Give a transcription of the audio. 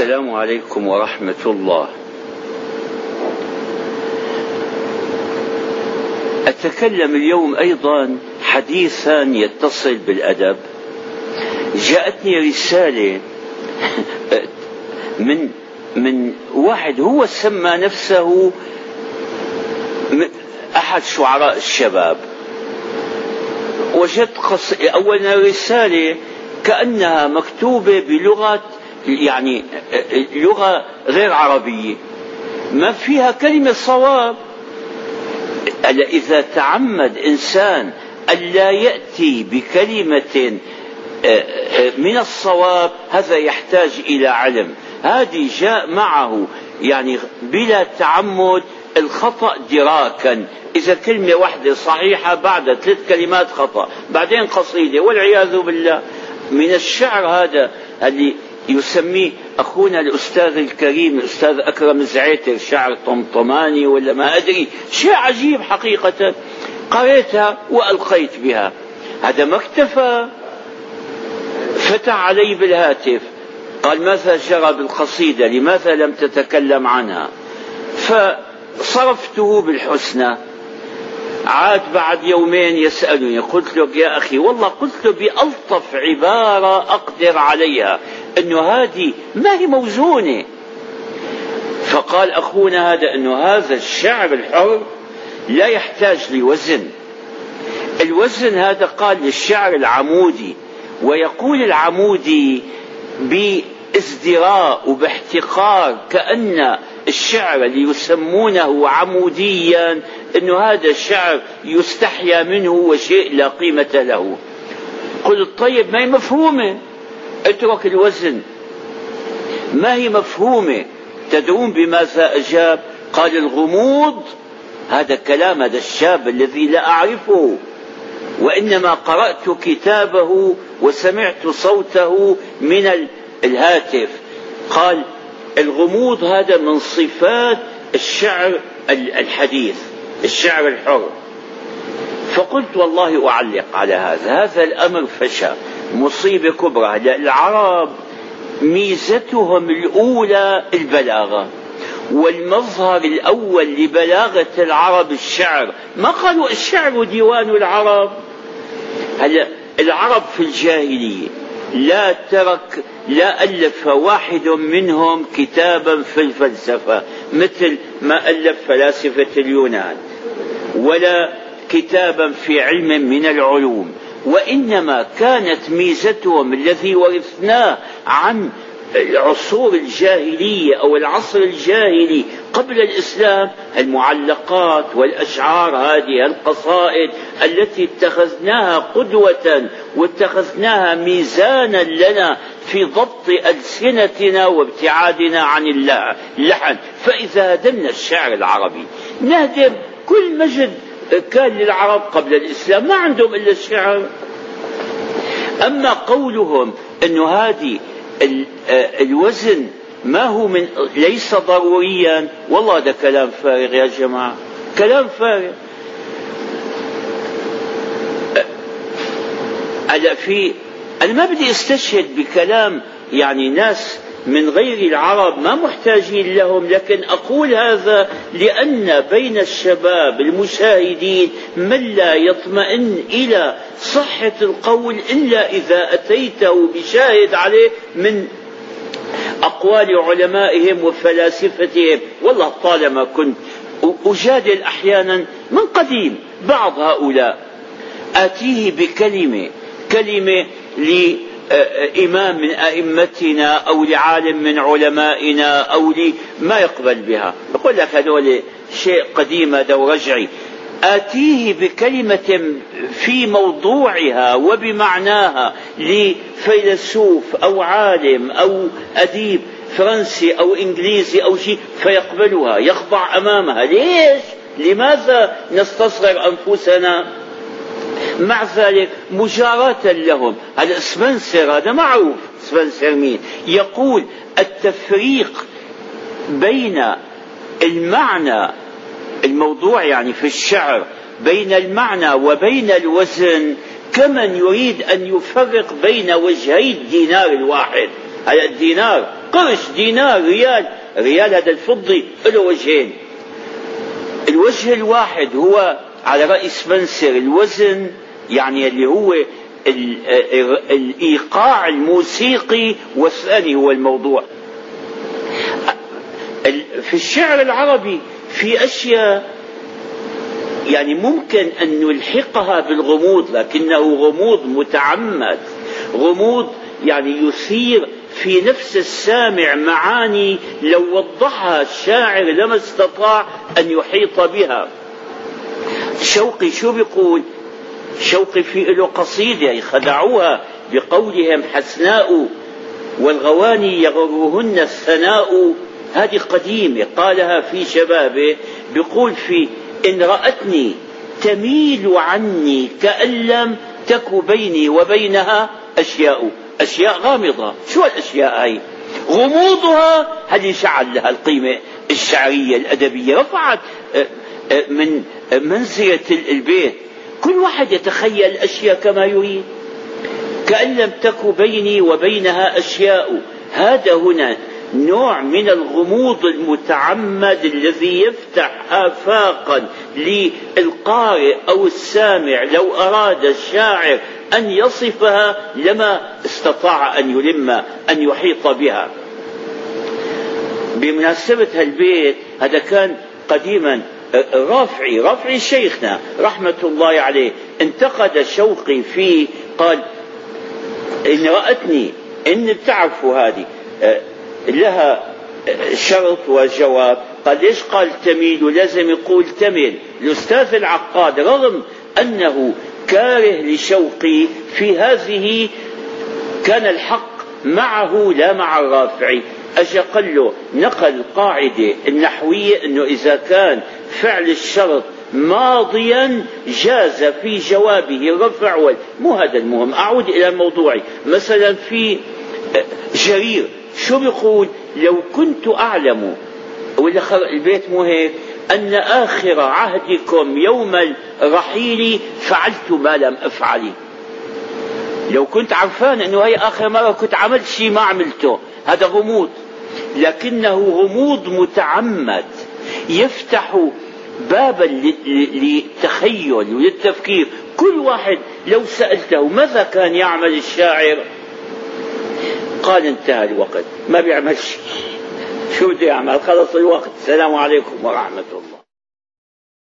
السلام عليكم ورحمة الله. أتكلم اليوم أيضا حديثا يتصل بالأدب. جاءتني رسالة من من واحد هو سمى نفسه أحد شعراء الشباب وجدت قص... أولا رسالة كأنها مكتوبة بلغة يعني لغة غير عربية. ما فيها كلمة صواب. إذا تعمد إنسان ألا يأتي بكلمة من الصواب هذا يحتاج إلى علم. هذه جاء معه يعني بلا تعمد الخطأ دراكا. إذا كلمة واحدة صحيحة بعد ثلاث كلمات خطأ بعدين قصيدة والعياذ بالله. من الشعر هذا اللي يسميه أخونا الأستاذ الكريم الأستاذ أكرم زعيتر شعر طمطماني ولا ما أدري شيء عجيب حقيقة. قريتها وألقيت بها. هذا ما اكتفى. فتح علي بالهاتف. قال ماذا جرى بالقصيدة؟ لماذا لم تتكلم عنها؟ فصرفته بالحسنى. عاد بعد يومين يسألني. قلت له يا أخي والله قلت له بألطف عبارة أقدر عليها. أنه هذه ما هي موزونة. فقال أخونا هذا أنه هذا الشعر الحر لا يحتاج لوزن. الوزن هذا قال للشعر العمودي ويقول العمودي بازدراء وباحتقار كأن الشعر اللي يسمونه عموديا أنه هذا الشعر يستحيا منه وشيء لا قيمة له. قلت طيب ما هي مفهومة؟ اترك الوزن. ما هي مفهومة تدرون بماذا أجاب قال الغموض هذا كلام هذا الشاب الذي لا أعرفه. وإنما قرأت كتابه وسمعت صوته من الهاتف. قال الغموض هذا من صفات الشعر الحديث الشعر الحر. فقلت والله أعلق على هذا هذا الأمر فشى. مصيبة كبرى. العرب ميزتهم الأولى البلاغة والمظهر الأول لبلاغة العرب الشعر. ما قالوا الشعر ديوان العرب؟ هلا العرب في الجاهلية لا ترك لا ألف واحد منهم كتابا في الفلسفة مثل ما ألف فلاسفة اليونان ولا كتابا في علم من العلوم. وإنما كانت ميزتهم الذي ورثناه عن العصور الجاهلية أو العصر الجاهلي قبل الإسلام المعلقات والأشعار هذه القصائد التي اتخذناها قدوة واتخذناها ميزانا لنا في ضبط ألسنتنا وابتعادنا عن اللحن. فإذا هدمنا الشعر العربي نهدم كل مجد كان للعرب قبل الإسلام ما عندهم إلا الشعر. أما قولهم أن هذه الوزن ما هو من ليس ضروريا والله هذا كلام فارغ يا جماعة كلام فارغ. ألا في أنا ما بدي أستشهد بكلام يعني ناس من غير العرب ما محتاجين لهم لكن أقول هذا لأن بين الشباب المشاهدين من لا يطمئن إلى صحة القول إلا إذا أتيته بشاهد عليه من أقوال علمائهم وفلاسفتهم. والله طالما كنت أجادل أحيانا من قديم بعض هؤلاء آتيه بكلمة كلمة لإمام من أئمتنا أو لعالم من علمائنا أو ما يقبل بها. يقول لك هذول شيء قديم هذا ورجعي. آتيه بكلمة في موضوعها وبمعناها لفيلسوف أو عالم أو أديب فرنسي أو إنجليزي أو شيء فيقبلها يخضع أمامها. ليش؟ لماذا نستصغر أنفسنا؟ مع ذلك مجاراة لهم. هذا سبنسر هذا معروف سبنسر مين؟ يقول التفريق بين المعنى الموضوع يعني في الشعر بين المعنى وبين الوزن كمن يريد أن يفرق بين وجهي الدينار الواحد. هذا الدينار قرش دينار ريال. ريال هذا الفضي له وجهين. الوجه الواحد هو على رأي سبنسر الوزن يعني اللي هو الإيقاع الموسيقي والثاني هو الموضوع. في الشعر العربي في أشياء يعني ممكن أن نلحقها بالغموض لكنه غموض متعمد غموض يعني يثير في نفس السامع معاني لو وضحها الشاعر لما استطاع أن يحيط بها. شوقي شو بيقول؟ شوقي في له قصيدة خدعوها بقولهم حسناء والغواني يغرهن الثناء. هذه قديمة قالها في شبابه بيقول في إن رأتني تميل عني كأن لم تك بيني وبينها أشياء. أشياء غامضة. شو الأشياء هاي؟ غموضها. هل جعل لها القيمة الشعرية الأدبية؟ رفعت آه، آه، من منزلة البيت. كل واحد يتخيل الأشياء كما يريد. كأن لم تك بيني وبينها أشياء. هذا هنا نوع من الغموض المتعمد الذي يفتح آفاقا للقارئ أو السامع. لو أراد الشاعر أن يصفها لما استطاع أن يلم أن يحيط بها. بمناسبة هالبيت هذا كان قديما. رافعي رافعي شيخنا رحمة الله عليه انتقد شوقي فيه قال إن رأتني إن بتعرفوا هذه لها شرط وجواب. قال ليش قال تميل؟ لازم يقول تمل الأستاذ العقاد رغم أنه كاره لشوقي في هذه كان الحق معه لا مع الرافعي. أجا قال له نقل القاعدة النحوية أنه إذا كان فعل الشرط ماضيا جاز في جوابه. الرفع وال مو هذا المهم. أعود إلى موضوعي. مثلا في جرير. شو بيقول؟ لو كنت أعلم ولا البيت مو هيك أن آخر عهدكم يوم الرحيل فعلت ما لم أفعل. لو كنت عرفان أنه هي آخر مرة كنت عملت شيء ما عملته هذا غموض. لكنه غموض متعمد. يفتح بابا للتخيل وللتفكير. كل واحد لو سألته ماذا كان يعمل الشاعر؟ قال انتهى الوقت. ما بيعمل شيء شو بده يعمل؟ خلص الوقت. السلام عليكم ورحمة الله.